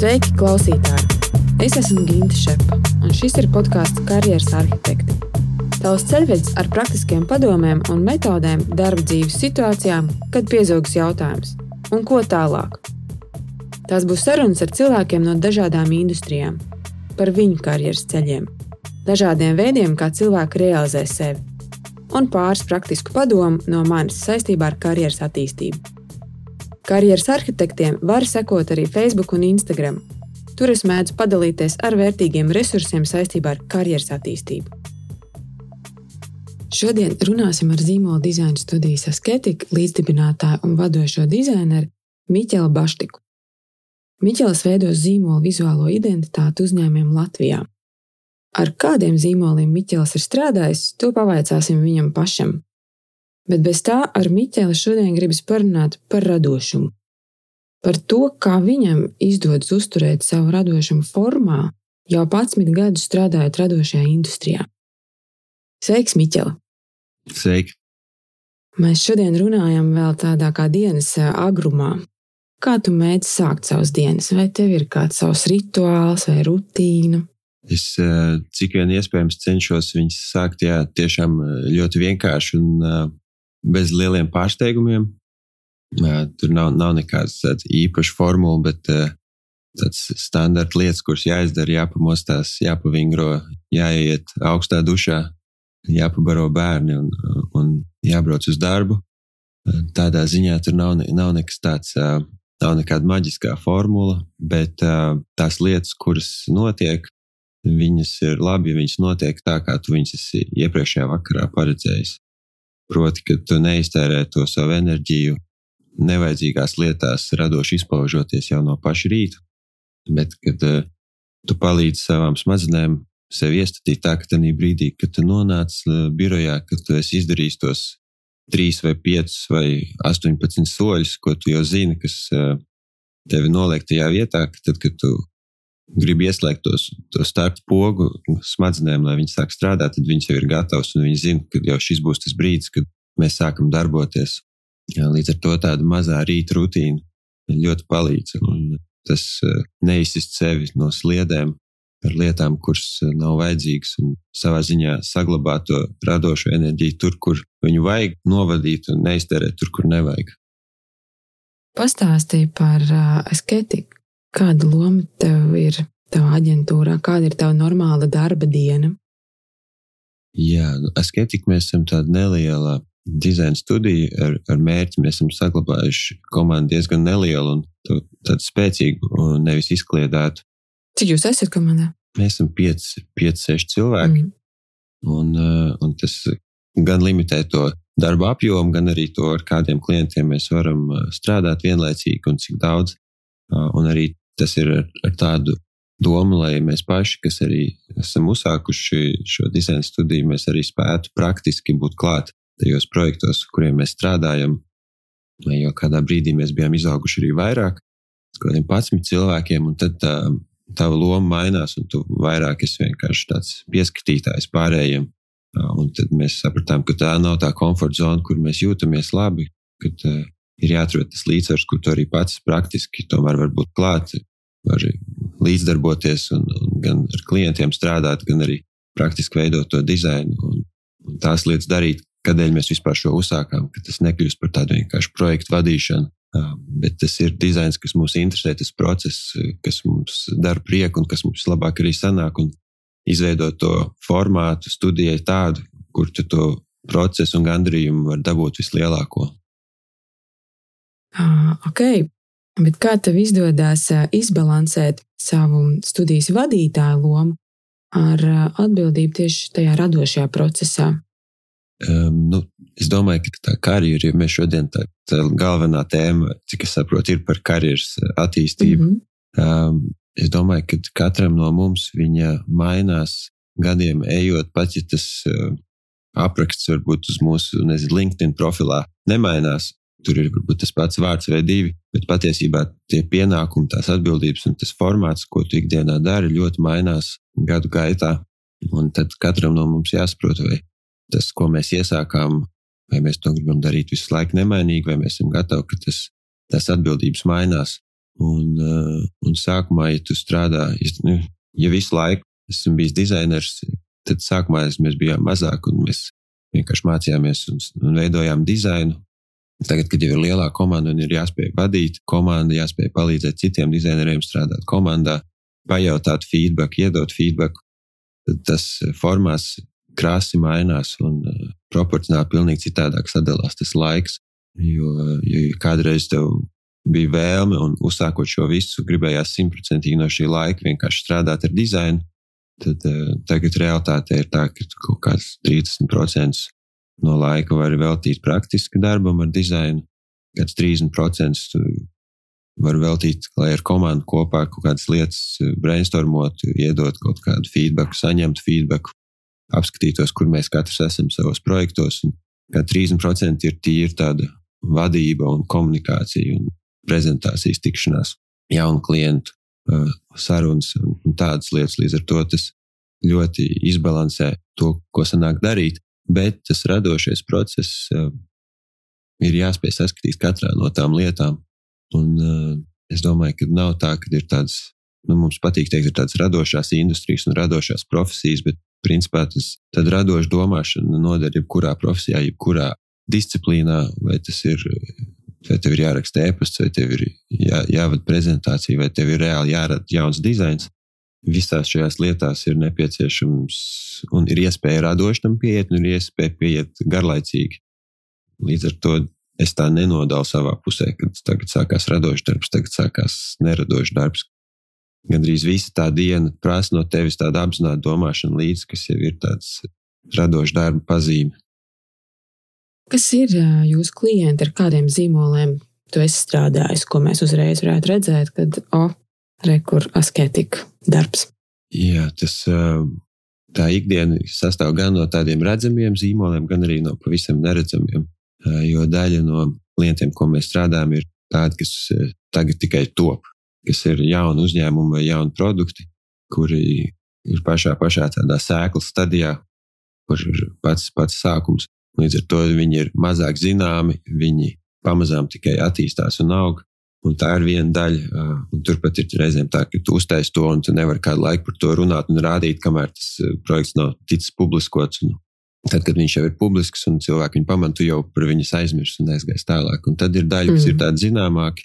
Sveiki, klausītāji! Es esmu Ginte Šepa, un šis ir podkāsts Karjeras arhitekti. Tavs ceļvedis ar praktiskiem padomiem un metodēm darba dzīves situācijām, kad piezogas jautājums, un ko tālāk. Tās būs sarunas ar cilvēkiem no dažādām industrijām, par viņu karjeras ceļiem, dažādiem veidiem, kā cilvēki realizē sevi, un pāris praktisku padomu no manis saistībā ar karjeras attīstību. Karjeras arhitektiem var sekot arī Facebook un Instagram, Tur es mēdzu padalīties ar vērtīgiem resursiem saistībā ar karjeras attīstību. Šodien runāsim ar zīmola dizaina studijas asketika līdzdibinātāju un vadošo dizaineru Miķelu Baštiku. Miķels veido zīmola vizuālo identitāti uzņēmumiem Latvijā. Ar kādiem zīmoliem Miķels ir strādājis, to pavaicāsim viņam pašam. Bet bez tā ar Miķeli šodien gribas parunāt par radošumu par to, kā viņam izdodas uzturēt savu radošumu formā, jau 11 gadus strādājot radošajā industrijā. Sveiks, Miķela! Sveiki! Mēs šodien runājam vēl tādā kā dienas agrumā. Kā tu mēģini sākt savas dienas? Vai tev ir kāds savs rituāls vai rutīna? Es cik vien iespējams cenšos viņus sākt jā, tiešām ļoti vienkārši un bez lieliem pārsteigumiem. Tur nav, nav nekāds īpašs formula, bet tāds standarta lietas, kuras jāizdara, jāpamostās, jāpavingro, jāiet augstā dušā, jāpabaro bērni un, un jābrauc uz darbu. Tādā ziņā tur nav, nav nekas tāds, nav nekāda maģiskā formula, bet tās lietas, kuras notiek, viņas ir labi, ja viņas notiek tā, kā tu viņas esi iepriekšējā vakarā paredzējis. Proti, ka tu neiztērē to savu enerģiju nevajadzīgās lietās radoši izpaužoties jau no paša rīta, bet kad uh, tu palīdzi savām smadzenēm sevi iestatīt tā, ka tajā brīdī, kad tu nonāc uh, birojā, kad tu esi izdarījis tos trīs vai piecus vai astoņpadsmit soļus, ko tu jau zini, kas uh, tevi noliek tajā vietā, ka tad, kad tu gribi ieslēgt tos, to startu pogu smadzenēm, lai viņi sāk strādāt, tad viņi jau ir gatavi un viņi zina, ka jau šis būs tas brīdis, kad mēs sākam darboties. Līdz ar to tāda mazā rīta rutīna ļoti palīdz. Un tas eh, neizsist sevi no sliedēm ar lietām, kuras eh, nav vajadzīgas, un savā ziņā saglabāt to radošo enerģiju tur, kur viņu vajag novadīt, un neiztērēt tur, kur nevajag. Pastāstīja par uh, asketiku. Kāda loma tev ir tavā aģentūrā, kāda ir tava normāla darba diena? Jā, nu, asketika mēs esam tāda neliela dizaina studiju ar, ar mērķi. Mēs esam saglabājuši komandu diezgan nelielu un tādu spēcīgu, un nevis izkliedētu. Cik jūs esat komandā? Mēs esam 5, 5 6 cilvēki. Mm. Un, uh, un tas gan limitē to darba apjomu, gan arī to, ar kādiem klientiem mēs varam uh, strādāt vienlaicīgi un cik daudz. Uh, un arī tas ir ar, ar tādu domu, lai mēs paši, kas arī esam uzsākuši šo dizaina studiju, mēs arī spētu praktiski būt klāt tajos projektos, kuriem mēs strādājam. Jo kādā brīdī mēs bijām izauguši arī vairāk, kādiem 11 cilvēkiem, un tad tā, tava loma mainās, un tu vairāk esi vienkārši tāds pieskatītājs pārējiem. Un tad mēs sapratām, ka tā nav tā komforta zona, kur mēs jūtamies labi, kad uh, ir jāatrod tas līdzsvars, kur tu arī pats praktiski tomēr var būt klāt, var līdzdarboties un, un gan ar klientiem strādāt, gan arī praktiski veidot to dizainu un, un tās lietas darīt, kādēļ mēs vispār šo uzsākām, ka tas nekļūst par tādu vienkāršu projektu vadīšanu. Bet tas ir dizains, kas mūs interesē, tas process, kas mums dara prieku un kas mums labāk arī sanāk. Un izveidot to formātu studijai tādu, kur tu to procesu un gandrījumu var dabūt vislielāko. Ok, bet kā tev izdodas izbalansēt savu studijas vadītāju lomu ar atbildību tieši tajā radošajā procesā? Um, nu, es domāju, ka tā karjera, ja mēs šodien tā, tā galvenā tēma, cik es saprotu, ir par karjeras attīstību. Mm -hmm. um, es domāju, ka katram no mums viņa mainās gadiem ejot, pat ja tas uh, apraksts varbūt uz mūsu nezinu, LinkedIn profilā nemainās. Tur ir varbūt tas pats vārds vai divi, bet patiesībā tie pienākumi, tās atbildības un tas formāts, ko tu ikdienā dari, ļoti mainās gadu gaitā. Un tad katram no mums jāsaprot, vai tas, ko mēs iesākām, vai mēs to gribam darīt visu laiku nemainīgi, vai mēs esam gatavi, ka tas, tas atbildības mainās. Un, uh, un sākumā, ja tu strādā, ja, ja visu laiku esmu bijis dizainers, tad sākumā mēs bijām mazāk un mēs vienkārši mācījāmies un, un veidojām dizainu. Tagad, kad jau ir lielāka komanda un ir jāspēj vadīt komandu, jāspēj palīdzēt citiem dizaineriem strādāt komandā, pajautāt feedback, iedot feedback, tad tas formās krāsi mainās un uh, proporcionāli pilnīgi citādāk sadalās tas laiks. Jo, jo kādreiz tev bija vēlme un uzsākot šo visu, gribējās simtprocentīgi no šī laika vienkārši strādāt ar dizainu, tad uh, tagad realitāte ir tā, ka kaut kāds 30% no laika var veltīt praktiski darbam ar dizainu, kāds 30% var veltīt, lai ar komandu kopā kaut kādas lietas eh, brainstormot, iedot kaut kādu feedback, saņemt feedback, apskatītos, kur mēs katrs esam savos projektos. Kā 30% ir tīri tāda vadība un komunikācija un prezentācijas tikšanās, jaunu klientu sarunas un tādas lietas. Līdz ar to tas ļoti izbalansē to, ko sanāk darīt, bet tas radošais process ir jāspēj saskatīt katrā no tām lietām. Un es domāju, ka nav tā, ka ir tādas, nu, mums patīk teikt, ir tādas radošās industrijas un radošās profesijas, bet principā tas radoša domāšana noder jebkurā profesijā, jebkurā disciplīnā, vai tas ir vai tev ir jāraksta e-pasts, vai tev ir jā, jāvada prezentācija, vai tev ir reāli jārada jauns dizains. Visās šajās lietās ir nepieciešams un ir iespēja radošam pieiet, un ir iespēja pieiet garlaicīgi. Līdz ar to es tā nenodalu savā pusē, kad tagad sākās radošs darbs, tagad sākās neradošs darbs. Gan drīz visa tā diena prasa no tevis tādu apzinātu domāšanu līdzi, kas jau ir tāds radošs darba pazīme. Kas ir jūsu klienti, ar kādiem zīmoliem tu esi strādājis, ko mēs uzreiz varētu redzēt, kad, o, oh, rekur asketika darbs? Jā, tas tā ikdiena sastāv gan no tādiem redzamiem zīmoliem, gan arī no pavisam neredzamiem. Jo daļa no klientiem, ko mēs strādājam, ir tādi, kas tagad tikai top, kas ir jauni uzņēmumi vai jauni produkti, kuri ir pašā, pašā tādā sēklas stadijā, kurš ir pats, pats sākums. Līdz ar to viņi ir mazāk zināmi, viņi pamazām tikai attīstās un aug. Un tā ir viena daļa. Un turpat ir reizēm tā, ka tu uztaisīji to, un tu nevari kādu laiku par to runāt un rādīt, kamēr tas projekts nav ticis publiskots. Un tad, kad viņš jau ir publisks un cilvēki viņu pamanā, tu jau par viņu aizmirsti un aizgājies tālāk. Un tad ir daļa, kas mm. ir tāda zināmāka,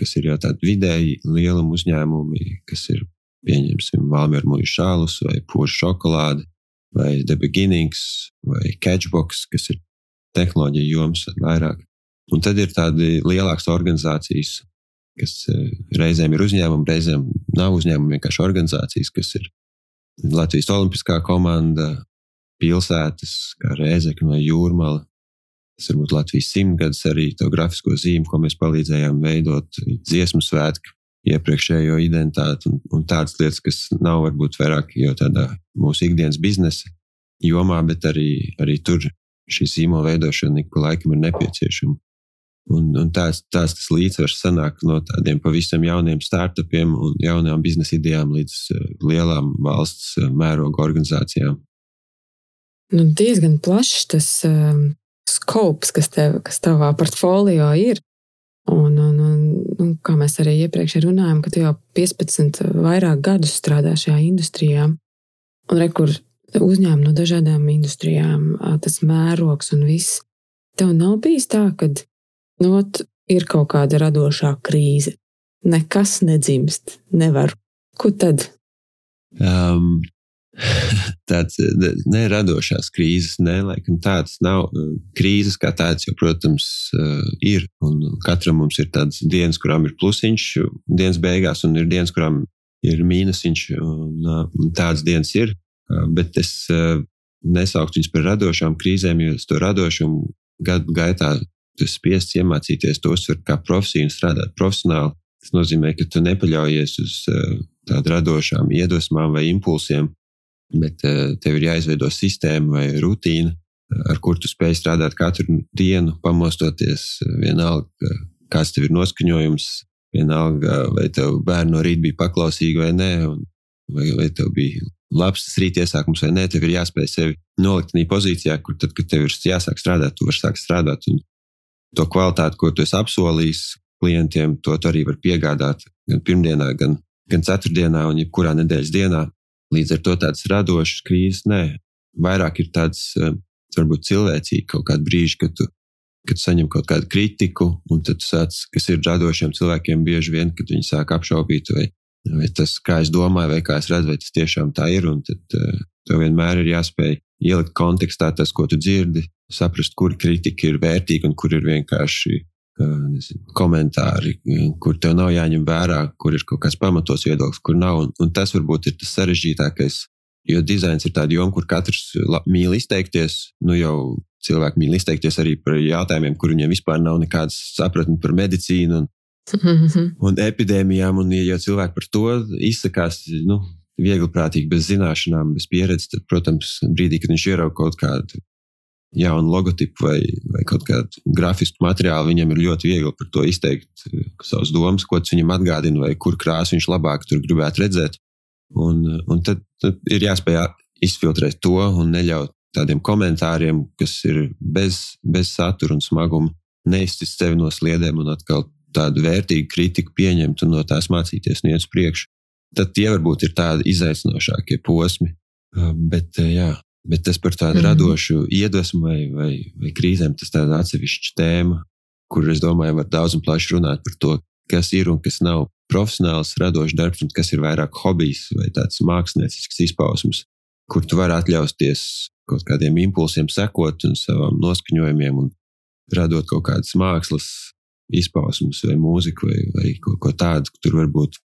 kas ir jau tādi vidēji lielumi uzņēmumi, kas ir, pieņemsim, Valmieru mūža šālus vai pošu šokolādi vai The Beginnings, vai Catchbox, kas ir tehnoloģija joms vairāk. Un tad ir tādi lielākas organizācijas, kas eh, reizēm ir uzņēmumi, reizēm nav uzņēmumi, vienkārši organizācijas, kas ir Latvijas Olimpiskā komanda, pilsētas, kā Rēzekne vai Jūrmala. Tas varbūt Latvijas simtgadus arī to grafisko zīmi, ko mēs palīdzējām veidot, dziesmu svētki, iepriekšējo identitāti un, un tādas lietas, kas nav varbūt vairāk jau tādā mūsu ikdienas biznesa jomā, bet arī, arī tur šī zīmola veidošana ik pa laikam ir nepieciešama. Un, un tās, tās tas līdzsvars sanāk no tādiem pavisam jauniem startupiem un jaunām biznesa idejām līdz uh, lielām valsts uh, mēroga organizācijām. Nu, diezgan plašs tas um, skops, kas, tev, kas tavā portfolio ir. Un, un, un, un kā mēs arī iepriekš runājām, ka tu jau 15 vairāk gadus strādā šajā industrijā. Un rekur uzņēmumi no dažādām industrijām, tas mērogs un viss. Tev nav bijis tā, ka nu, ir kaut kāda radošā krīze. Nekas nedzimst, nevar. Ko tad? Um, tāds neradošās krīzes, ne, laikam tādas nav. Krīzes kā tādas, jau, protams, ir. Un katram mums ir tādas dienas, kurām ir plusiņš, dienas beigās, un ir dienas, kurām ir mīnusiņš, un, un tādas dienas ir. Bet es nesauktu viņus par radošām krīzēm, jo to radošumu gadu gaitā tu spiests iemācīties to uztvert kā profesiju un strādāt profesionāli. Tas nozīmē, ka tu nepaļaujies uz tādām radošām iedvesmām vai impulsiem, bet uh, tev ir jāizveido sistēma vai rutīna, ar kur tu spēj strādāt katru dienu, pamostoties. Vienalga, kāds tev ir noskaņojums, vienalga, vai tev bērni no rīta bija paklausīgi vai nē, vai, vai tev bija labs tas rīta iesākums vai nē, tev ir jāspēj sevi nolikt tādā pozīcijā, kur tad, kad tev ir jāsāk strādāt, tu vari sākt strādāt. Un to kvalitāti, ko tu esi apsolījis, klientiem. To tu arī var piegādāt gan pirmdienā, gan, gan ceturtdienā un jebkurā nedēļas dienā. Līdz ar to tādas radošas krīzes, nē, vairāk ir tāds eh, varbūt cilvēcīgi kaut kādi brīži, kad tu, kad tu saņem kaut kādu kritiku, un tad sāc, kas ir radošiem cilvēkiem bieži vien, kad viņi sāk apšaubīt, vai, vai tas, kā es domāju, vai kā es redzu, vai tas tiešām tā ir, un tad uh, tev vienmēr ir jāspēj ielikt kontekstā tas, ko tu dzirdi, saprast, kur kritika ir vērtīga un kur ir vienkārši nezinu, komentāri, kur tev nav jāņem vērā, kur ir kaut kāds pamatos viedoklis, kur nav. Un, un tas varbūt ir tas sarežģītākais. Jo dizains ir tāda joma, kur katrs mīl izteikties. Nu jau cilvēki mīl izteikties arī par jautājumiem, kur viņiem vispār nav nekādas sapratnes par medicīnu un, un epidēmijām. Un, ja cilvēki par to izsakās, nu, viegli prātīgi, bez zināšanām, bez pieredzes, tad, protams, brīdī, kad viņš ierauga kaut kādu jaunu logotipu vai, vai kaut kādu grafisku materiālu, viņam ir ļoti viegli par to izteikt eh, savas domas, ko tas viņam atgādina, vai kur krāsu viņš labāk tur gribētu redzēt. Un, un tad, tad ir jāspēj izfiltrēt to un neļaut tādiem komentāriem, kas ir bez, bez satura un smaguma, neizcist sevi no sliedēm un atkal tādu vērtīgu kritiku pieņemt un no tās mācīties un iet uz priekšu. Tad tie varbūt ir tādi izaicinošākie posmi. Bet, jā, Bet tas par tādu mm. radošu iedvesmu vai, vai, vai krīzēm, tas ir atsevišķa tēma, kur es domāju, var daudz un plaši runāt par to, kas ir un kas nav profesionāls, radošs darbs, un kas ir vairāk hobijs vai tāds māksliniecisks izpausmes, kur tu vari atļausties kaut kādiem impulsiem sekot un savam noskaņojumiem un radot kaut kādas mākslas izpausmes vai mūziku vai, vai kaut ko tādu, tur varbūt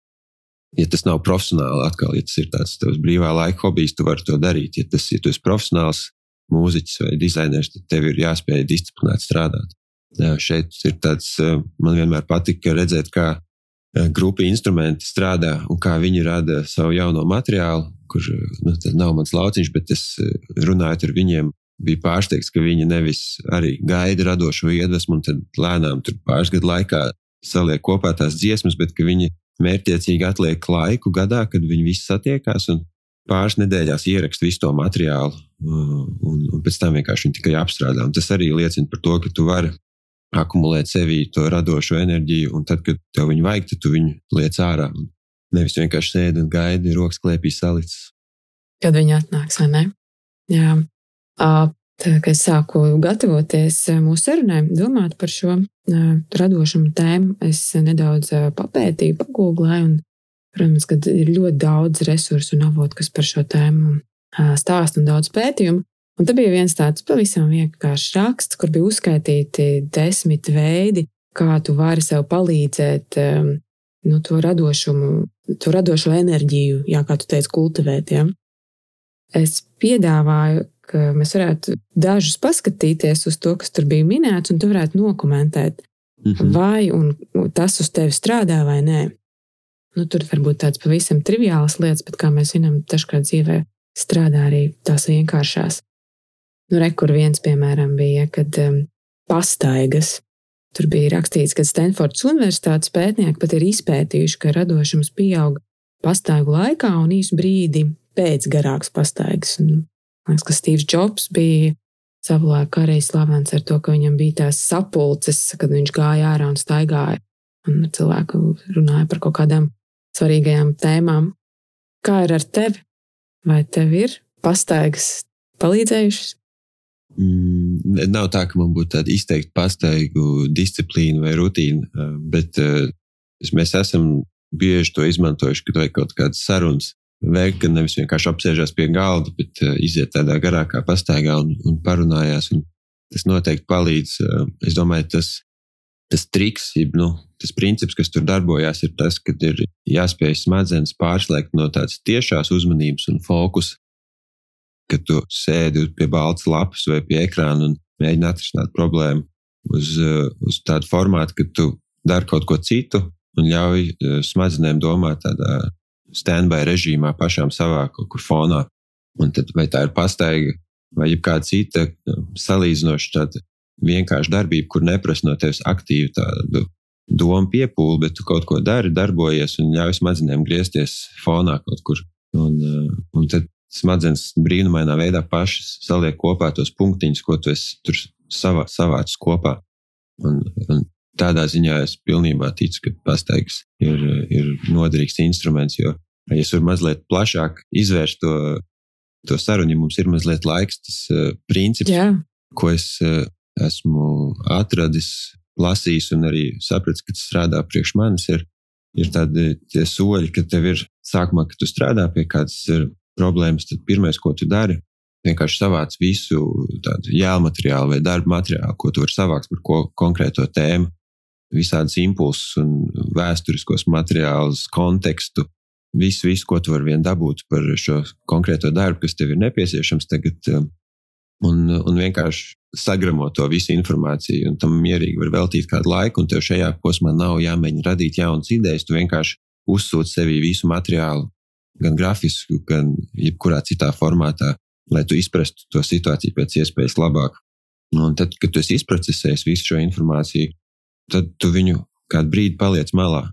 ja tas nav profesionāli, atkal, ja tas ir tāds tavs brīvā laika hobijs, tu vari to darīt. Ja tas ja tu esi profesionāls mūziķis vai dizainers, tad tev ir jāspēj disciplinēt strādāt. Jā, šeit ir tāds, eh, man vienmēr patika redzēt, kā eh, grupi instrumenti strādā un kā viņi rada savu jauno materiālu, kurš nu, nav mans lauciņš, bet es eh, runājot ar viņiem, biju pārsteigts, ka viņi nevis arī gaida radošo iedvesmu un tad lēnām tur pāris gadu laikā saliek kopā tās dziesmas, bet viņi mērķiecīgi atliek laiku gadā, kad viņi visi satiekās un pāris nedēļās ieraksta visu to materiālu, uh, un, un pēc tam vienkārši viņi tikai apstrādā. Un tas arī liecina par to, ka tu vari akumulēt sevī to radošo enerģiju, un tad, kad tev viņu vajag, tad tu viņu liec ārā. Nevis vienkārši sēdi un gaidi, rokas klēpī salicis. Kad viņi atnāks, vai ne? Jā. Tā, kad es sāku gatavoties mūsu sarunai, domāt par šo radošumu tēmu, es nedaudz papētīju, pagūglēju. Protams, ka ir ļoti daudz resursu un avotu, kas par šo tēmu stāsta un daudz pētījumu. Un tad bija viens tāds pavisam vienkāršs raksts, kur bija uzskaitīti desmit veidi, kā tu vari sev palīdzēt nu, to radošumu, to radošo enerģiju, jā, kā tu teici, kultivēt. Ja? Es piedāvāju ka mēs varētu dažus paskatīties uz to, kas tur bija minēts, un tu varētu nokomentēt, -hmm. vai tas uz tevi strādā vai nē. Nu, tur var būt tādas pavisam triviālas lietas, bet, kā mēs zinām, dažkārt dzīvē strādā arī tās vienkāršās. Nu, re, kur viens, piemēram, bija, kad um, pastaigas. Tur bija rakstīts, ka Stanfordas Universitātes pētnieki pat ir izpētījuši, ka radošums pieaug pastaigu laikā un īsu brīdi pēc garākas pastaigas. Un Man liekas, ka Steve's Jobs bija savulaik arī slavens ar to, ka viņam bija tās sapulces, kad viņš gāja ārā un staigāja. Un cilvēku runāja par kaut kādām svarīgajām tēmām. Kā ir ar tevi? Vai tev ir pastaigas palīdzējušas? Mm, nav tā, ka man būtu tāda izteikti pastaigu disciplīna vai rutīna, bet uh, mēs esam bieži to izmantojuši, kad vajag kaut kādas sarunas veikt, ka nevis vienkārši apsēžās pie galda, bet uh, iziet tādā garākā pastaigā un, un parunājās. Un tas noteikti palīdz. Uh, es domāju, tas, tas triks, jeb, nu, tas princips, kas tur darbojās, ir tas, ka ir jāspēj smadzenes pārslēgt no tādas tiešās uzmanības un fokusa, kad tu sēdi pie balts lapas vai pie ekrāna un mēģini atrisināt problēmu uz, uh, uz tādu formātu, ka tu dari kaut ko citu un ļauj smadzenēm domāt tādā standby režīmā pašām savā kaut kur fonā. Un tad vai tā ir pastaiga vai kāda cita salīdzinoša tāda vienkārša darbība, kur neprasa no tevis aktīvu tādu domu piepūli, bet tu kaut ko dari, darbojies un ļauj smadzenēm griezties fonā kaut kur. Un, un tad smadzenes brīnumainā veidā pašas saliek kopā tos punktiņus, ko tu esi tur savā, savācis kopā. Un, un tādā ziņā es pilnībā ticu, ka pastaigas ir, ir noderīgs instruments. Jo, ja es varu mazliet plašāk izvērst to, to sarunu, ja mums ir mazliet laiks, tas uh, princips, Jā. ko es uh, esmu atradis, lasījis un arī sapratis, ka tas strādā priekš manis, ir, ir tādi soļi, ka tev ir sākumā, kad tu strādā pie kādas problēmas, tad pirmais, ko tu dari, vienkārši savāc visu tādu jēlu materiālu vai darba materiālu, ko tu vari savākt par ko konkrēto tēmu visādas impulsus un vēsturiskos materiālus, kontekstu, visu, visu, ko tu vari vien dabūt par šo konkrēto darbu, kas tev ir nepieciešams tagad, um, un, un vienkārši sagramot to visu informāciju, un tam mierīgi var veltīt kādu laiku, un tev šajā posmā nav jāmēģina radīt jaunas idejas, tu vienkārši uzsūti sevī visu materiālu, gan grafisku, gan jebkurā citā formātā, lai tu izprastu to situāciju pēc iespējas labāk. Un tad, kad tu esi izprocesējis visu šo informāciju, tad tu viņu kādu brīdi paliec malā.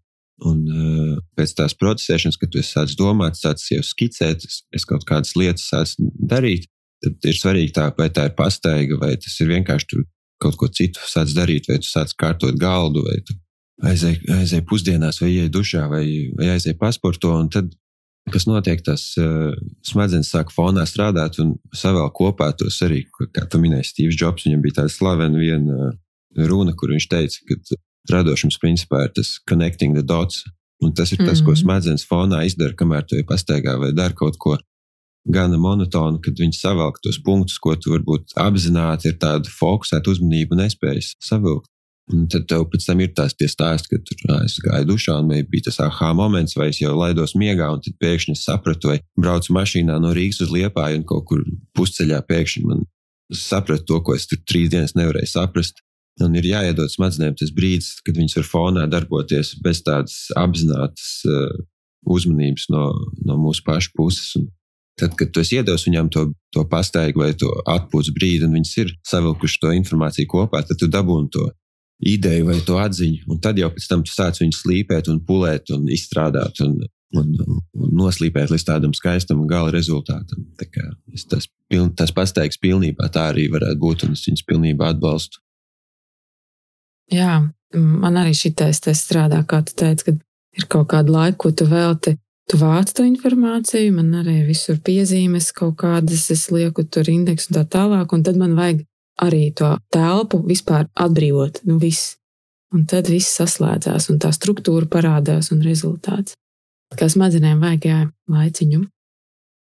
Un uh, pēc tās procesēšanas, kad tu sāc domāt, sāc jau skicēt, es kaut kādas lietas sācu darīt, tad ir svarīgi tā, vai tā ir pastaiga, vai tas ir vienkārši tu kaut ko citu sāc darīt, vai tu sāc kārtot galdu, vai tu aizēji aizēj pusdienās, vai ienāc dušā, vai, vai aizēji pasporto. Un tad, kas notiek, tas uh, smadzenes sāk fonā strādāt un savēl kopā tos arī, kā tu minēji, Steve's Jobs. Viņam bija tāda slavena viena uh, runa, kur viņš teica, ka radošums principā ir tas connecting the dots. Un tas ir tas, mm -hmm. ko mhm. smadzenes fonā izdara, kamēr tu pastaigā vai dari kaut ko gana monotonu, kad viņi savelk tos punktus, ko tu varbūt apzināti ir tāda fokusēta uzmanība nespējas savilkt. Un tad tev pēc tam ir tās stāsti, ka tur nā, es gāju dušā, un bija tas aha moments, vai es jau laidos miegā, un tad pēkšņi sapratu, vai braucu mašīnā no Rīgas uz Liepāju, un kaut kur pusceļā pēkšņi man sapratu to, ko es tur trīs dienas nevarēju saprast. Un ir jāiedod smadzenēm tas brīdis, kad viņas var fonā darboties bez tādas apzinātas uh, uzmanības no, no mūsu pašu puses. Un tad, kad tu iedos viņām to, to pastaigu vai to atpūtas brīdi, un viņas ir savilkuši to informāciju kopā, tad tu dabūni to ideju vai to atziņu. Un tad jau pēc tam tu sāc viņu slīpēt un pulēt un izstrādāt. Un, un, un noslīpēt līdz tādam skaistam gala rezultātam. Tas, tas pastaigs pilnībā tā arī varētu būt, un es viņus pilnībā atbalstu. Jā, man arī šitais strādā, kā tu teici, kad ir kaut kāda laika, ko tu velti. Tu vāc to informāciju, man arī visur piezīmes kaut kādas, es lieku tur indeksu un tā tālāk, un tad man vajag arī to telpu vispār atbrīvot. Nu, viss. Un tad viss saslēdzās, un tā struktūra parādās, un rezultāts. Kā smadzenēm vajag jā, laiciņu.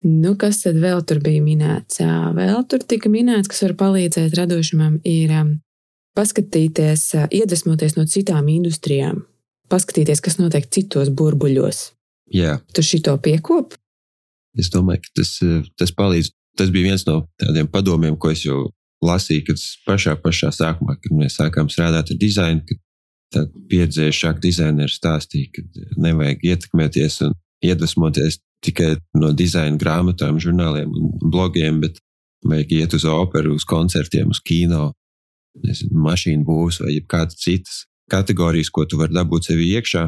Nu, kas tad vēl tur bija minēts? Vēl tur tika minēts, kas var palīdzēt radošumam, ir paskatīties, iedvesmoties no citām industrijām, paskatīties, kas notiek citos burbuļos. Jā. Tu šito piekop? Es domāju, ka tas, tas palīdz. Tas bija viens no tādiem padomiem, ko es jau lasīju, kad pašā, pašā sākumā, kad mēs sākām strādāt ar dizainu, kad tad pieredzējušāk dizaineri stāstīja, ka nevajag ietekmēties un iedvesmoties tikai no dizaina grāmatām, žurnāliem un blogiem, bet vajag iet uz operu, uz koncertiem, uz kino, nezinu, mašīnu būvs vai kādas citas kategorijas, ko tu vari dabūt sevi iekšā.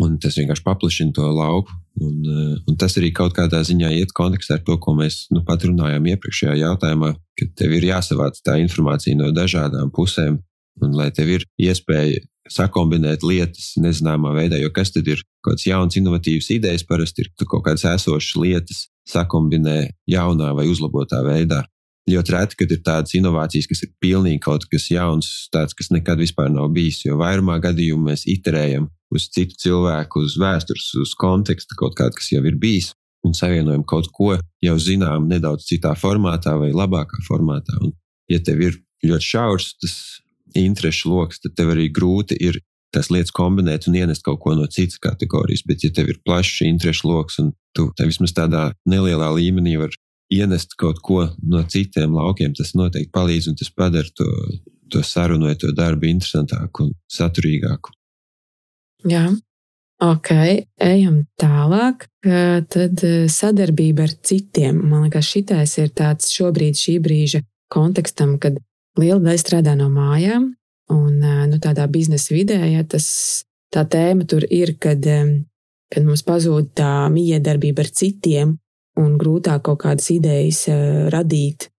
Un tas vienkārši paplašina to lauku. Un, eh, un tas arī kaut kādā ziņā iet kontekstā ar to, ko mēs nu, pat runājām iepriekšējā jautājumā, ka tev ir jāsavāc tā informācija no dažādām pusēm, un lai tev ir iespēja sakombinēt lietas nezināmā veidā, jo kas tad ir kaut kāds jauns, innovatīvs idejas, parasti ir kaut kādas esošas lietas, sakombinē jaunā vai uzlabotā veidā ļoti reti, kad ir tādas inovācijas, kas ir pilnīgi kaut kas jauns, tāds, kas nekad vispār nav bijis. Jo vairumā gadījumā mēs iterējam uz citu cilvēku, uz vēstures, uz kontekstu, kaut kādu, kas jau ir bijis, un savienojam kaut ko jau zinām, nedaudz citā formātā vai labākā formātā. Un, ja tev ir ļoti šaurs tas interešu lokus, tad tev arī grūti ir tās lietas kombinēt un ienest kaut ko no citas kategorijas. Bet, ja tev ir plašs interešu lokus un tu vismaz tādā nelielā līmenī vari ienest kaut ko no citiem laukiem, tas noteikti palīdz un tas padara to, to sarunu vai to darbu interesantāku un saturīgāku. Jā, ok, ejam tālāk. Tad eh, sadarbība ar citiem. Man liekas, šitais ir tāds šobrīd, šī brīža kontekstam, kad liela daļa strādā no mājām. Un eh, nu, tādā biznesa vidē, ja tas, tā tēma tur ir, kad, eh, kad mums pazūd tā miedarbība ar citiem, un grūtāk kaut kādas idejas uh, radīt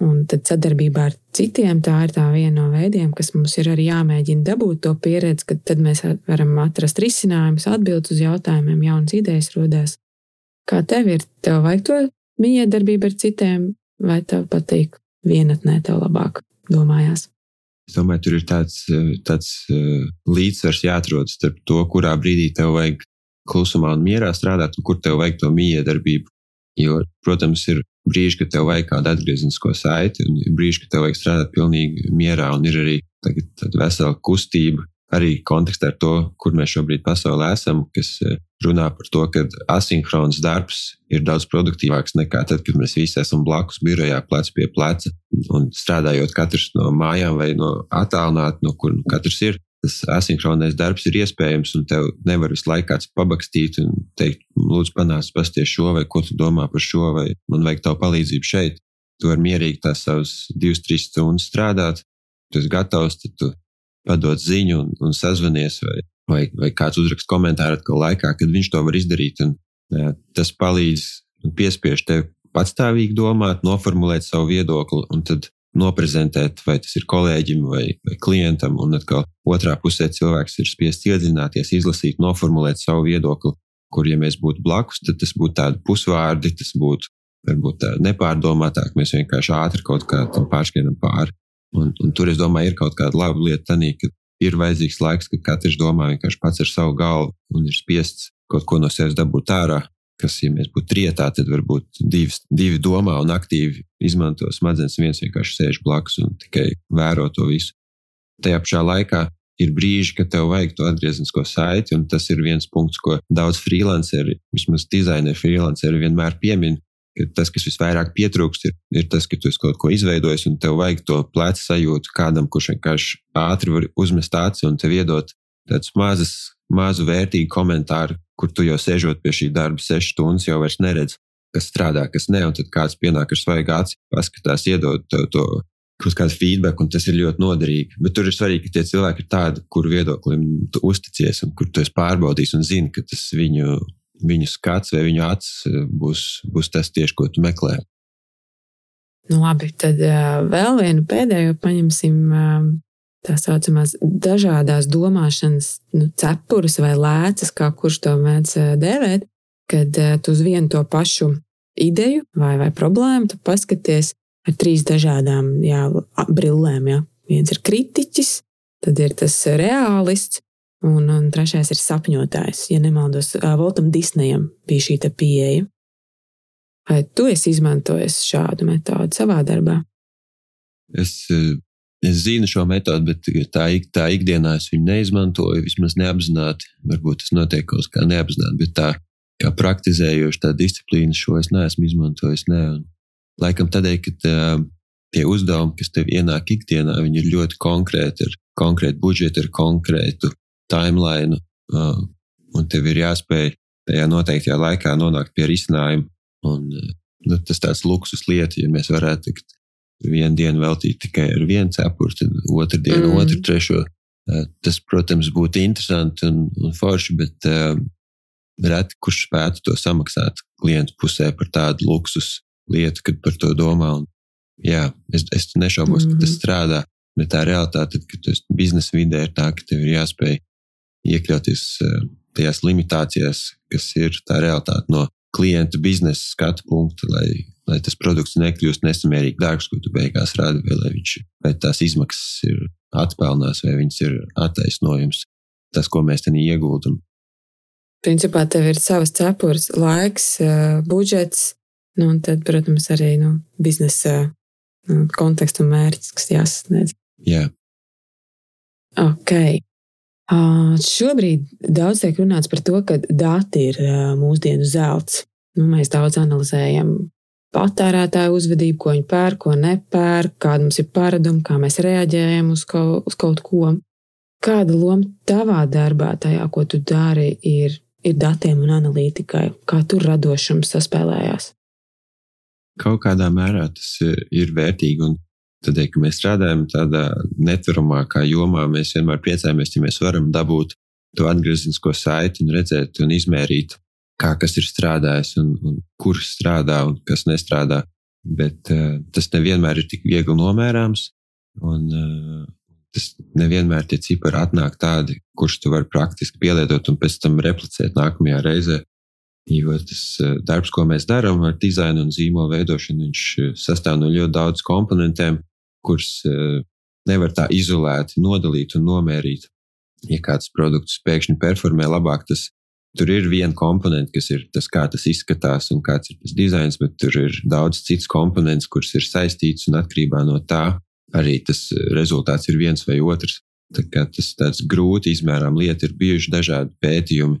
Un tad sadarbībā ar citiem tā ir tā viena no veidiem, kas mums ir arī jāmēģina dabūt to pieredzi, kad tad mēs varam atrast risinājumus, atbildēt uz jautājumiem, jaunas idejas rodās. Kā tev ir? Tev vajag to miedarbību ar citiem, vai tev patīk vienatnē, tev labāk domājās? Es domāju, tur ir tāds, tāds uh, līdzsvars jāatrod starp to, kurā brīdī tev vajag klusumā un mierā strādāt, un kur tev vajag to miedarbību. Jo, protams, ir brīži, kad tev vajag kādu atgriezenisko saiti, un brīži, kad tev vajag strādāt pilnīgi mierā, un ir arī tāda vesela kustība, arī kontekstā ar to, kur mēs šobrīd pasaulē esam, kas eh, runā par to, ka asinhrons darbs ir daudz produktīvāks nekā tad, kad mēs visi esam blakus birojā, plec pie pleca, un strādājot katrs no mājām vai no attālināti, no kur nu katrs ir tas asinhronais darbs ir iespējams, un tev nevar visu laiku kāds pabakstīt un teikt, lūdzu, panāc, pasties šo, vai ko tu domā par šo, vai man vajag tavu palīdzību šeit. Tu vari mierīgi tās savas divas, trīs stundas strādāt, tu esi gatavs, tad tu padod ziņu un, un sazvanies, vai, vai, vai kāds uzrakst komentāru atkal laikā, kad viņš to var izdarīt. Un, jā, tas palīdz un piespiež tev patstāvīgi domāt, noformulēt savu viedokli, un tad noprezentēt, vai tas ir kolēģim vai, vai klientam, un atkal otrā pusē cilvēks ir spiests iedziļināties, izlasīt, noformulēt savu viedokli, kur, ja mēs būtu blakus, tad tas būtu tādi pusvārdi, tas būtu varbūt nepārdomātāk, mēs vienkārši ātri kaut kā tam pāršķienam pāri. Un, un tur, es domāju, ir kaut kāda laba lieta tādā, ka ir vajadzīgs laiks, kad katrs domā vienkārši pats ar savu galvu un ir spiests kaut ko no sevis dabūt ārā, kas, ja mēs būtu trietā, tad varbūt divi, divi domā un aktīvi izmanto smadzenes, viens vienkārši sēž blakus un tikai vēro to visu. Tajā pašā laikā ir brīži, kad tev vajag to atgriezenisko saiti, un tas ir viens punkts, ko daudz freelanceri, vismaz dizaineri freelanceri vienmēr piemin. Tas, kas visvairāk pietrūkst, ir, ir tas, ka tu esi kaut ko izveidojis, un tev vajag to plecu sajūtu kādam, kurš vienkārši ātri var uzmest aci un tev iedot mazas, mazu vērtīgu komentāru, kur tu jau sēžot pie šī darba sešas stundas, jau vairs neredz, kas strādā, kas ne, un tad kāds pienāk ar svaigu aci, paskatās, iedod to, to kaut kādu feedback, un tas ir ļoti noderīgi. Bet tur ir svarīgi, ka tie cilvēki ir tādi, kuru viedoklim tu uzticies, un kur tu esi pārbaudījis un zini, ka tas viņu, viņu skats vai viņu acis eh, būs, būs tas tieši, ko tu meklē. Nu, labi, tad uh, vēl vienu pēdējo paņemsim. Uh, tā saucamās dažādās domāšanas nu, cepures vai lēcas, kā kurš to mēdz dēvēt, kad tu uz vienu to pašu ideju vai, vai problēmu paskaties ar trīs dažādām jā, brillēm. Jā. Viens ir kritiķis, tad ir tas reālists, un, un trešais ir sapņotājs. Ja nemaldos, Voltam Disneyam bija šī pieeja. Vai tu esi izmantojis šādu metodi savā darbā? Es Es zinu šo metodi, bet tā, tā ikdienā es viņu neizmantoju, vismaz neapzināti. Varbūt tas notiek kaut kā neapzināti, bet tā kā praktizējoša disciplīna šo es neesmu izmantojis. Ne. Un, laikam tādēļ, ka tā, tie uzdevumi, kas tev ienāk ikdienā, viņi ir ļoti konkrēti, ar konkrētu budžetu, ar konkrētu timeline, uh, un tev ir jāspēj tajā noteiktajā laikā nonākt pie risinājuma. Un, nu, tas tāds luksus lieta, ja mēs varētu tikt vienu dienu veltīt tikai ar vienu cepuri, tad otru dienu, mm. otru, trešo. Tas, protams, būtu interesanti un, un forši, bet uh, reti kurš spētu to samaksāt klientu pusē par tādu luksus lietu, kad par to domā. Un, jā, es, es nešaubos, mm. ka tas mm-hmm. strādā, bet tā realitāte, kad tu esi biznesa vidē, ir tā, ka tev ir jāspēj iekļauties uh, tajās limitācijās, kas ir tā realitāte no klienta biznesa skatu punkta, lai, lai tas produkts nekļūst nesamērīgi dārgs, ko tu beigās rādi, vai, lai, viņš, vai tās izmaksas ir atpelnās, vai viņas ir attaisnojums, tas, ko mēs tenī ieguldam. Principā tev ir savas cepures, laiks, budžets, nu, un tad, protams, arī nu, biznesa nu, konteksts un mērķis, kas jāsasniedz. Jā. Ok. Šobrīd daudz tiek runāts par to, ka dati ir mūsdienu zelts. Nu, mēs daudz analizējam patērētāju uzvedību, ko viņi pērk, ko nepērk, kāda mums ir paradumi, kā mēs reaģējam uz kaut, uz kaut ko. Kāda loma tavā darbā, tajā, ko tu dari, ir, ir datiem un analītikai? Kā tur radošums saspēlējās? Kaut kādā mērā tas ir vērtīgi. Un Tādēļ, ka mēs strādājam tādā netveramākā jomā, mēs vienmēr priecājamies, ja mēs varam dabūt to atgriezenisko saiti un redzēt un izmērīt, kā kas ir strādājis un, un kurš strādā un kas nestrādā. bet uh, tas nevienmēr ir tik viegli nomērāms. Un, uh, tas nevienmēr tie cipari atnāk tādi, kurus tu vari praktiski pielietot un pēc tam replicēt nākamajā reizē. Jo tas darbs, ko mēs darām ar dizainu un zīmolu veidošanu, viņš sastāv no ļoti daudz komponentiem, kurus nevar tā izolēti nodalīt un nomērīt. Ja kāds produkts pēkšņi performē labāk, tas tur ir viena komponente, kas ir tas, kā tas izskatās un kāds ir tas dizains, bet tur ir daudz citas komponentes, kuras ir saistītas un atkarībā no tā arī tas rezultāts ir viens vai otrs. Tā kā tas tāds grūti izmērām lieta, ir bijuši dažādi pētījumi.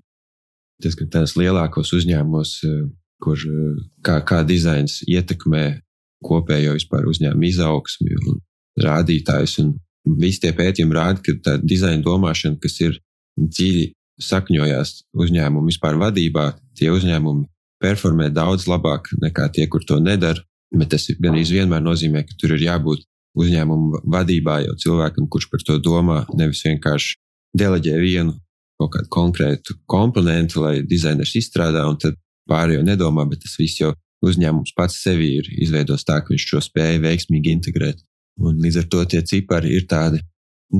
Tas, ka tās lielākos uzņēmumos, eh, kur eh, kā, kā dizains ietekmē kopējo vispār uzņēmumu izaugsmi un rādītājus. Un visi tie pētījumi rāda, ka tā dizaina domāšana, kas ir dziļi sakņojās uzņēmumu vispār vadībā, tie uzņēmumi performē daudz labāk nekā tie, kur to nedara. Bet tas gan vienmēr nozīmē, ka tur ir jābūt uzņēmumu vadībā jau cilvēkam, kurš par to domā, nevis vienkārši deleģē vienu kaut kādu konkrētu komponentu, lai dizainers izstrādā, un tad pārējo nedomā, bet tas viss jau uzņēmums pats sevi ir izveidojis tā, ka viņš šo spēju veiksmīgi integrēt. Un līdz ar to tie cipari ir tādi,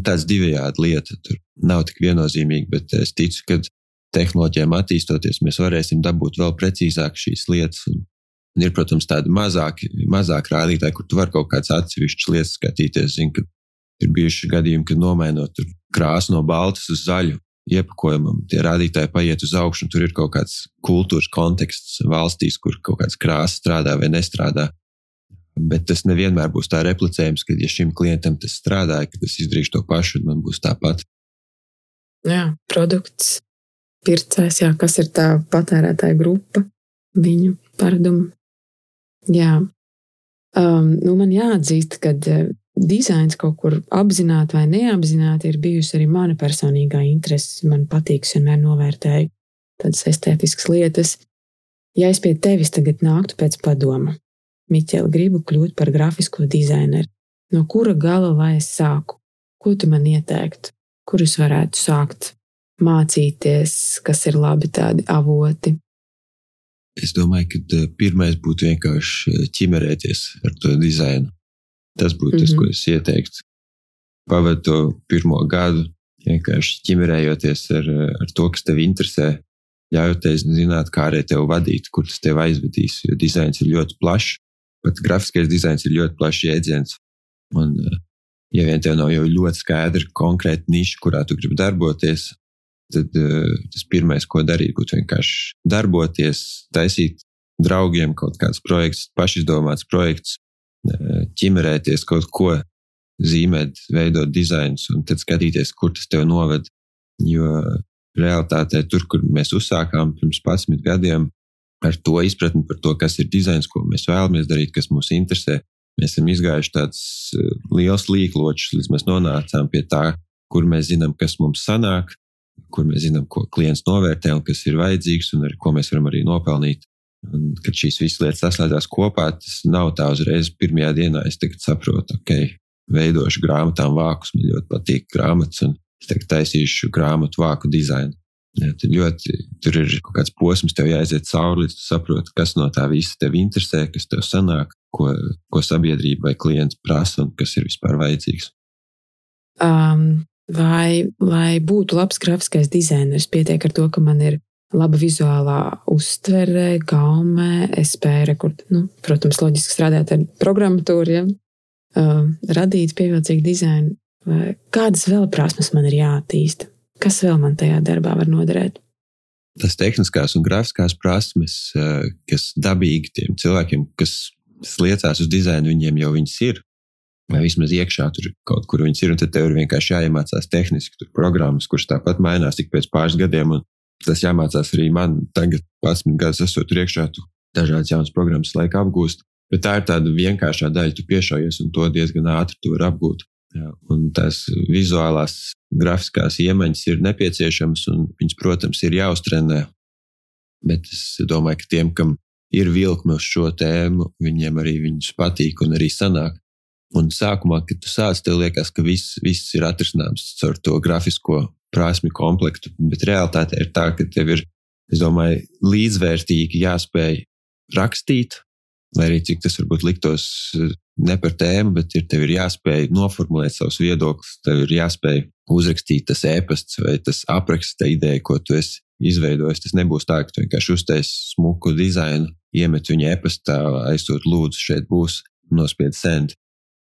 tāds divējādi lieta. Tur nav tik viennozīmīgi, bet es ticu, ka tehnoloģijām attīstoties, mēs varēsim dabūt vēl precīzāk šīs lietas. Un ir, protams, tādi mazāki, mazāki rādītāji, kur tu vari kaut kādas atsevišķas lietas skatīties. Zinu, ka ir bijuši gadījumi, kad nomainot krāsu no baltas uz zaļu iepakojumam, tie rādītāji paiet uz augšu, un tur ir kaut kāds kultūras konteksts valstīs, kur kaut kāds krāsa strādā vai nestrādā. Bet tas nevienmēr būs tā replicējums, ka, ja šim klientam tas strādāja, ka tas izdarīs to pašu, un man būs tāpat. Jā, produkts, pircējs, jā, kas ir tā patērētāja grupa, viņu paradumu. Jā, um, nu man jāatzīst, ka uh, dizains kaut kur apzināti vai neapzināti ir bijusi arī mana personīgā interese. Man patīk, vienmēr novērtēju tādas estētiskas lietas. Ja es pie tevis tagad nāktu pēc padoma, Miķeli, gribu kļūt par grafisko dizaineru, no kura gala lai es sāku? Ko tu man ieteiktu? Kurus varētu sākt mācīties, kas ir labi tādi avoti? Es domāju, ka eh, pirmais būtu vienkārši eh, ķimerēties ar to dizainu. Tas būtu mm -hmm. tas, ko mhm. es ieteiktu. Pavadīt to pirmo gadu, vienkārši ķimerējoties ar, eh, ar to, kas tev interesē, ļaujoties zināt, kā arī tevi vadīt, kur tas tev aizvedīs. Jo dizains ir ļoti plašs, pat grafiskais dizains ir ļoti plašs jēdziens. Un, ja vien tev nav jau ļoti skaidra, konkrēta niša, kurā tu gribi darboties, tad uh, tas pirmais, ko darīt, būtu vienkārši darboties, taisīt draugiem kaut kādus projektus, pašizdomāts projekts, uh, ķimerēties kaut ko, zīmēt, veidot dizainus un tad skatīties, kur tas tev noved. Jo realitātē, tur, kur mēs uzsākām pirms 11 gadiem, ar to izpratni par to, kas ir dizains, ko mēs vēlamies darīt, kas mūs interesē, mēs esam izgājuši tāds uh, liels līkločs, līdz mēs nonācām pie tā, kur mēs zinām, kas mums sanāk, kur mēs zinām, ko klients novērtē un kas ir vajadzīgs un ar ko mēs varam arī nopelnīt. Un, kad šīs visas lietas saslēdzās kopā, tas nav tā uzreiz pirmajā dienā. Es saprotu, ok, veidošu grāmatām vākus, man ļoti patīk grāmatas, un es tagad taisīšu grāmatu vāku dizainu. Ja, tur, ļoti, tur ir kaut kāds posms, tev jāiziet cauri, līdz tu saproti, kas no tā visa tev interesē, kas tev sanāk, ko, ko sabiedrība vai klients prasa un kas ir vispār vajadzīgs. Um, vai, lai būtu labs grafiskais dizainers, pietiek ar to, ka man ir laba vizuālā uztvere, gaume, es spēju, rekord, nu, protams, loģiski strādāt ar programmatūru, ja? uh, radīt pievilcīgu dizainu. Kādas vēl prasmes man ir jāattīsta? Kas vēl man tajā darbā var noderēt? Tas tehniskās un grafiskās prasmes, kas dabīgi tiem cilvēkiem, kas liecās uz dizainu, viņiem jau viņas ir vai vismaz iekšā tur kaut kur viņas ir, un tad tev ir vienkārši jāiemācās tehniski tur programmas, kuras tāpat mainās tik pēc pāris gadiem, tas jāmācās arī man tagad, 11 gadus esot tur iekšā, tu dažādas jaunas programmas laika apgūst, bet tā ir tāda vienkāršā daļa, tu piešaujies, un to diezgan ātri tu vari apgūt. Jā, un tās vizuālās, grafiskās iemaņas ir nepieciešamas, un viņas, protams, ir jāuztrenē. Bet es domāju, ka tiem, kam ir vilkme uz šo tēmu, viņiem arī viņus patīk un arī sanāk. Un sākumā, kad tu sāc, tev liekas, ka viss, viss ir atrisināms caur to grafisko prasmi komplektu, bet realitāte ir tā, ka tev ir, es domāju, līdzvērtīgi jāspēj rakstīt, Lai arī cik tas varbūt liktos ne par tēmu, bet ir, tev ir jāspēj noformulēt savus viedokļus, tev ir jāspēj uzrakstīt tas ēpasts vai tas apraksts, tā ideja, ko tu esi izveidojis. Tas nebūs tā, ka tu vienkārši uztaisīsi smuku dizainu, iemet viņu ēpastā, aizsūt lūdzu, šeit būs nospied send.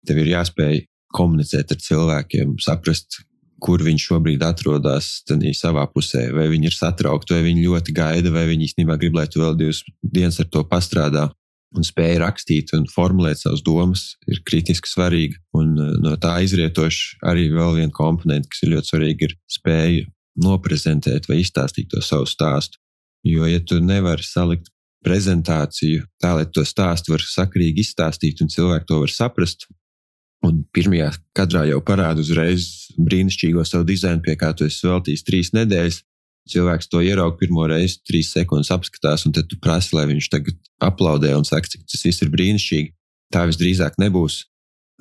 Tev ir jāspēj komunicēt ar cilvēkiem, saprast, kur viņš šobrīd atrodas savā pusē. Vai viņi ir satraukti, vai viņi ļoti gaida, vai viņi īstenībā grib, lai tu vēl divas dienas ar to pastrādā. Un spēja rakstīt un formulēt savas domas ir kritiski svarīga. Un eh, no tā izrietoši arī vēl viena komponente, kas ir ļoti svarīga, ir spēja noprezentēt vai izstāstīt to savu stāstu. Jo, ja tu nevari salikt prezentāciju tā, lai to stāstu var sakrīgi izstāstīt un cilvēki to var saprast, Un pirmajā kadrā jau parāda uzreiz brīnišķīgo savu dizainu, pie kā tu esi veltījis trīs nedēļas. Cilvēks to ieraudzīja pirmo reizi, trīs sekundes apskatās, un tad tu prasi, lai viņš tagad aplaudē un saka, cik tas viss ir brīnišķīgi. Tā visdrīzāk nebūs,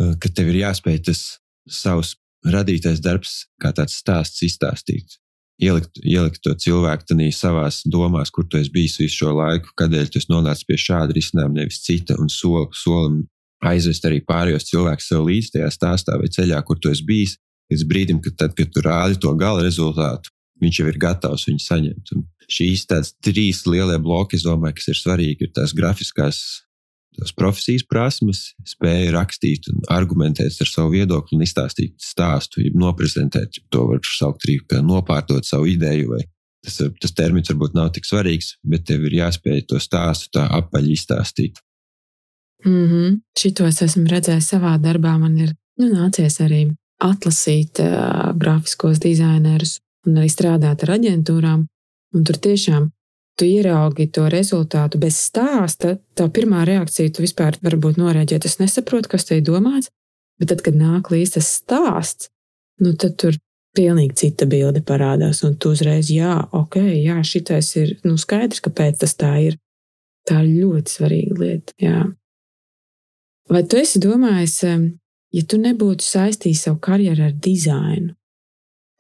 eh, ka tev ir jāspēj tas savs radītais darbs, kā tāds stāsts izstāstīt. Ielikt, ielikt to cilvēku tādā savā domās, kur tu esi bijis visu šo laiku, kādēļ tu esi nonācis pie šāda risinājuma, nevis cita, un soli solim aizvest arī pārējos cilvēkus sev līdzi tajā stāstā vai ceļā, kur tu esi bijis, līdz brīdim, kad, tad, kad tu rādi to gala rezultātu, viņš jau ir gatavs viņu saņemt. Un šīs tādas trīs lielie bloki, domāju, kas ir svarīgi, ir tās grafiskās tās profesijas prasmes, spēja rakstīt un argumentēt ar savu viedokli un izstāstīt stāstu, ja noprezentēt, ja to var saukt arī kā nopārtot savu ideju. Vai tas, tas termins varbūt nav tik svarīgs, bet tev ir jāspēj to stāstu tā apaļ izstāstīt. Mm -hmm. Šito es esmu redzējis savā darbā. Man ir nu, nācies arī atlasīt uh, grafiskos dizainerus un arī strādāt ar aģentūrām. Un tur tiešām tu ieraugi to rezultātu bez stāsta. Tā pirmā reakcija, tu vispār varbūt norēģēt, es nesaprotu, kas te ir domāts. Bet tad, kad nāk līdzi tas stāsts, nu tad tur pilnīgi cita bilde parādās. Un tu uzreiz, jā, ok, jā, šitais ir nu, skaidrs, kāpēc tas tā ir. Tā ir ļoti svarīga lieta. Jā. Vai tu esi domājis, ja tu nebūtu saistījis savu karjeru ar dizainu,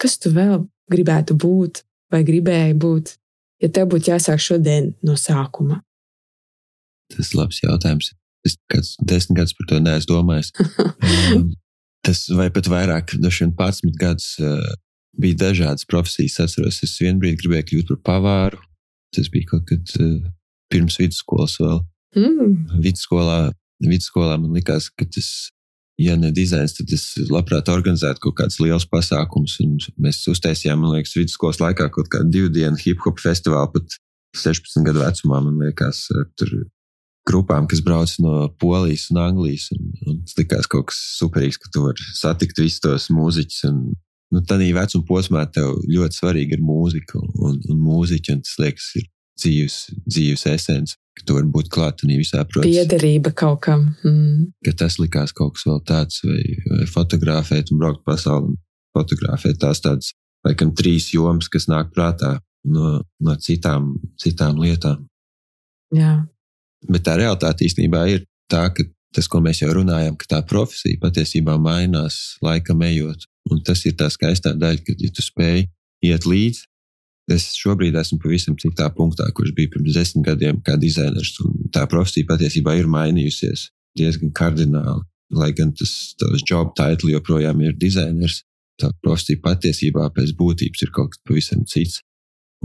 kas tu vēl gribētu būt vai gribēji būt, ja tev būtu jāsāk šodien no sākuma? Tas ir labs jautājums. Es kāds desmit gadus par to neesmu domājis. um, tas vai pat vairāk, dažiem 11 gadus uh, bija dažādas profesijas. Es atceros, es vienu brīdi gribēju kļūt par pavāru. Tas bija kaut kad uh, pirms vidusskolas vēl. Mm. Vidusskolā vidusskolā man likās, ka tas, ja ne dizains, tad es labprāt organizētu kaut kādus lielus pasākumus. Mēs uztaisījām, man liekas, vidusskolas laikā kaut kādu divu dienu hip hop festivālu, pat 16 gadu vecumā, man liekas, tur grupām, kas brauc no Polijas un Anglijas. Un, un tas likās kaut kas superīgs, ka tu vari satikt visus tos mūziķus. Un, nu, tādā vecuma posmā tev ļoti svarīga ir mūzika un, un mūziķi, un tas liekas, ir dzīves, dzīves esence ka tu vari būt klāt un visā procesā. Piederība kaut kam. Mm. Ka tas likās kaut kas vēl tāds, vai, vai fotografēt un braukt pasauli fotografēt tās tādas, laikam, trīs jomas, kas nāk prātā no, no citām, citām lietām. Jā. Bet tā realitāte īstenībā ir tā, ka tas, ko mēs jau runājam, ka tā profesija patiesībā mainās laikam ejot. Un tas ir tā skaistā daļa, kad ja tu spēj iet līdzi Es šobrīd esmu pavisam citā punktā, kurš bija pirms desmit gadiem, kā dizainers. Tā profesija patiesībā ir mainījusies diezgan kardināli. Lai gan tas job title joprojām ir dizainers, tā profesija patiesībā pēc būtības ir kaut kas pavisam cits.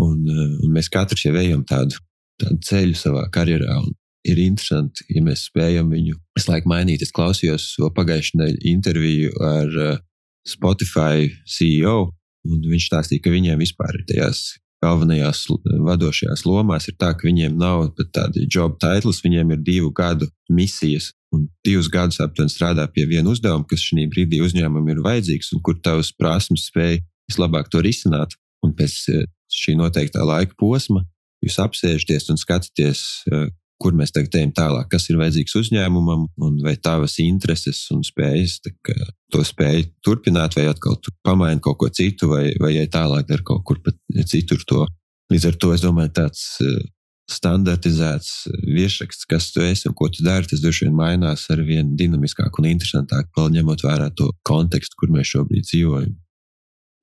Un, eh, un mēs katrs jau ejam tādu, tādu ceļu savā karjerā. Ir interesanti, ja mēs spējam viņu visu laiku mainīt. Es klausījos pagājušajā nedēļā interviju ar eh, Spotify CEO, Un viņš stāstīja, ka viņiem vispār ir tajās galvenajās vadošajās lomās ir tā, ka viņiem nav pat tādi job titles, viņiem ir divu gadu misijas. Un divus gadus aptuveni strādā pie viena uzdevuma, kas šī brīdī uzņēmumam ir vajadzīgs, un kur tavs prasmes spēj vislabāk to risināt. Un pēc eh, šī noteiktā laika posma jūs apsēžaties un skatāties, eh, kur mēs tagad ejam tālāk, kas ir vajadzīgs uzņēmumam, un vai tavas intereses un spējas to spēj turpināt, vai atkal pamainīt kaut ko citu, vai, vai ej tālāk ar kaut kur pat citur to. Līdz ar to es domāju, tāds eh, standartizēts eh, virsraksts, kas tu esi un ko tu dari, tas droši vien mainās ar vien dinamiskāk un interesantāk, vēl ņemot vērā to kontekstu, kur mēs šobrīd dzīvojam.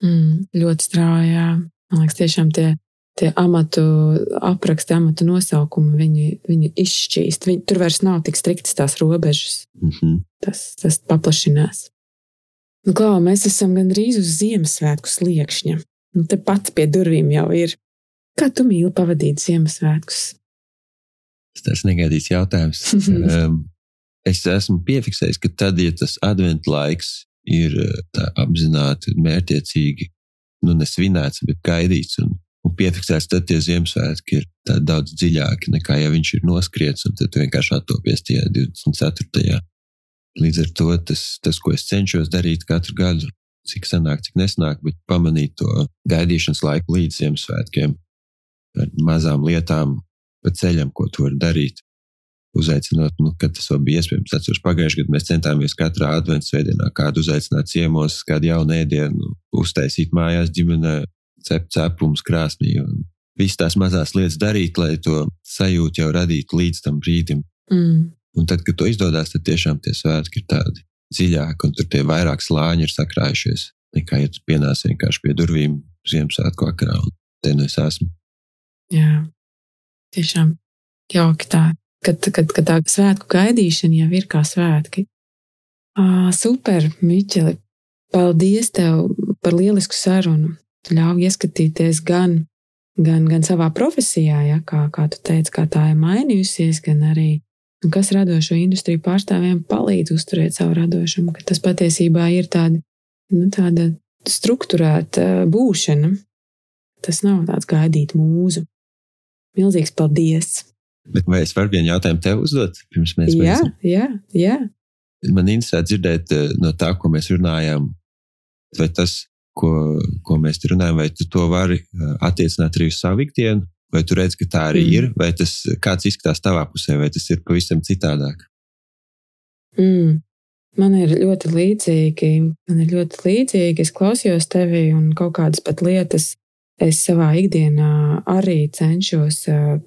Mm, ļoti strauji. Man liekas, tiešām tie tie amatu apraksti, amatu nosaukumi, viņi, viņi izšķīst. Viņi, tur vairs nav tik striktas tās robežas. Mm -hmm. Tas, tas paplašinās. Nu, Klau, mēs esam gandrīz uz Ziemassvētku sliekšņa. Nu, te pat pie durvīm jau ir. Kā tu mīli pavadīt Ziemassvētkus? Tas ir negaidīts jautājums. um, es esmu piefiksējis, ka tad, ja tas adventu laiks ir tā apzināti un mērķiecīgi, nu, nesvinēts, bet gaidīts un, un piefiksēts, tad tie Ziemassvētki ir daudz dziļāki nekā ja viņš ir noskriets un tad vienkārši attopies tajā 24. Līdz ar to tas, tas, ko es cenšos darīt katru gadu, cik sanāk, cik nesnāk, bet pamanīt to gaidīšanas laiku līdz Ziemassvētkiem ar mazām lietām, pa ceļam, ko tu vari darīt. Uzaicinot, nu, kad tas vēl bija iespējams. Atceros, pagājušajā gadā mēs centāmies katrā adventas svētdienā kādu uzaicināt ciemos, kādu jaunu ēdienu, uztaisīt mājās ģimenē, cept cepumus krāsnī un visas tās mazās lietas darīt, lai to sajūtu jau radītu līdz tam brīdim. Mm. Un tad, kad to izdodas, tad tiešām tie svētki ir tādi dziļāki, un tur tie vairāk slāņi ir sakrājušies. Nekā, ja tu pienāc vienkārši pie durvīm Ziemassvētku vakarā, un te nu es esmu. Jā, tiešām jauki tā, kad, kad, kad tā svētku gaidīšana jau ir kā svētki. À, super, Miķeli! Paldies tev par lielisku sarunu. Ļauj ieskatīties gan, gan, gan savā profesijā, ja, kā, kā tu teici, kā tā ir mainījusies, gan arī un kas radošo industriju pārstāvjiem palīdz uzturēt savu radošumu, ka tas patiesībā ir tāda, nu, tāda struktūrēta būšana. Tas nav tāds gaidīt mūzu. Milzīgs paldies! Bet vai es varu vienu jautājumu tev uzdot? Pirms mēs jā, jā, jā. Man interesē dzirdēt eh, no tā, ko mēs runājām. Vai tas, ko, ko mēs runājam, vai tu to vari eh, attiecināt arī uz savu ikdienu, vai tu redz, ka tā arī mm. ir, vai tas kāds izskatās tavā pusē, vai tas ir pavisam citādāk? Mm. Man ir ļoti līdzīgi, man ir ļoti līdzīgi. Es klausījos tevi un kaut kādas pat lietas es savā ikdienā arī cenšos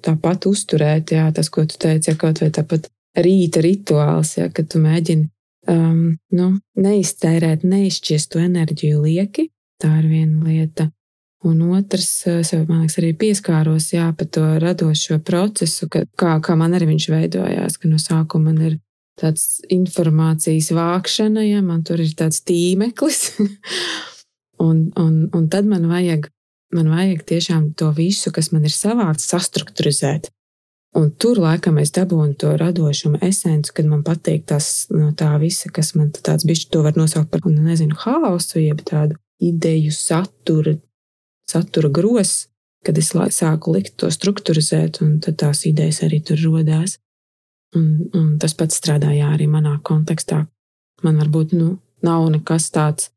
tāpat uzturēt, jā, tas, ko tu teici, ja kaut vai tāpat rīta rituāls, ja, kad tu mēģini um, nu, neiztērēt, neizšķiest to enerģiju lieki. Tā ir viena lieta. Un otrs, es jau, man liekas, arī pieskāros jā, par to radošo procesu, ka, kā, kā man arī viņš veidojās, no sākuma man ir tāds informācijas vākšana, ja man tur ir tāds tīmeklis. un, un, un tad man vajag man vajag tiešām to visu, kas man ir savākts, sastruktūrizēt. Un tur laikam es dabūju to radošumu esenci, kad man patīk tas no tā visa, kas man tāds bišķi to var nosaukt par, nu, nezinu, haosu, jeb tādu ideju satura, satura gros, kad es sāku likt to struktūrizēt, un tad tās idejas arī tur rodās. Un, un tas pats strādāja arī manā kontekstā. Man varbūt, nu, nav nekas tāds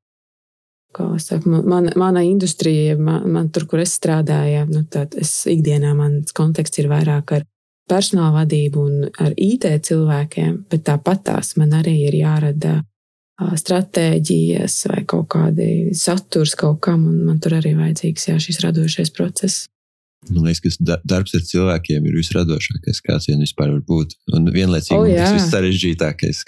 kā saka, man, mana industrija, man, man tur, kur es strādāju, nu, tad es ikdienā mans konteksts ir vairāk ar personāla vadību un ar IT cilvēkiem, bet tāpat tās man arī ir jārada stratēģijas vai kaut kādi saturs kaut kam, un man tur arī vajadzīgs jā, šis radošais process. Man liekas, ka darbs ar cilvēkiem ir visradošākais, kāds vien vispār var būt. Un vienlaicīgi oh, tas vissarežģītākais.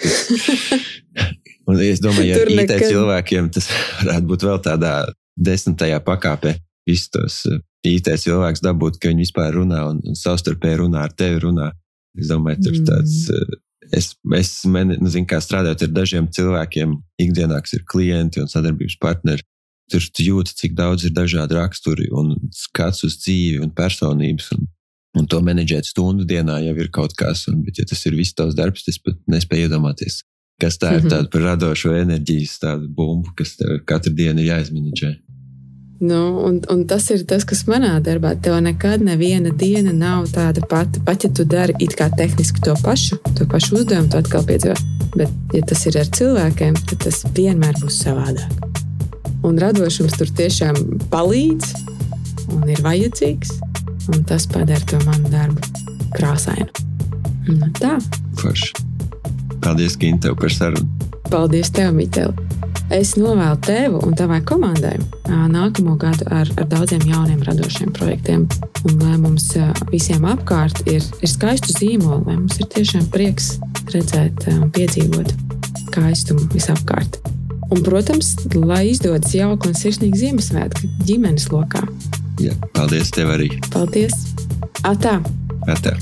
Un es domāju, ja IT nekad... cilvēkiem tas varētu būt vēl tādā desmitajā pakāpē. Visus tos IT cilvēkus dabūt, ka viņi vispār runā un, un savstarpēji runā ar tevi. Runā. Es domāju, tur mm. tāds. Es, es meni, nu, kā strādājot ar dažiem cilvēkiem, ikdienā, kas ir klienti un sadarbības partneri. Tur tu jūti, cik daudz ir dažādi raksturi un skats uz dzīvi un personības. Un, un to menedžēt stundu dienā jau ir kaut kas. Un, bet, ja tas ir viss tavs darbs, tas pat nespēj iedomāties, Kas tā ir mhm. tāda par radošo enerģijas tādu bumbu, kas tev katru dienu ir jāizmenedžē. Nu, un, un tas ir tas, kas manā darbā. Tev nekad neviena diena nav tāda pati. Pat ja tu dari it kā tehniski to pašu, to pašu uzdevumu, tu atkal piedzīvo. Bet, ja tas ir ar cilvēkiem, tad tas vienmēr būs savādāk. Un radošums tur tiešām palīdz un ir vajadzīgs. Un tas padara to manu darbu krāsainu. Nu, tā. Forši. Paldies, Ginte, par sarunu. Paldies, tev, Mitēl. Es novēlu tev un tavai komandai nākamo gadu ar, ar daudziem jauniem radošiem projektiem. Un lai mums visiem apkārt ir, ir skaistu zīmolu, lai mums ir tiešām prieks redzēt un piedzīvot skaistumu visapkārt. Un, protams, lai izdodas jauka un sirsnīga Ziemassvētka ģimenes lokā. Jā, paldies tev arī. Paldies! Atā! Atā.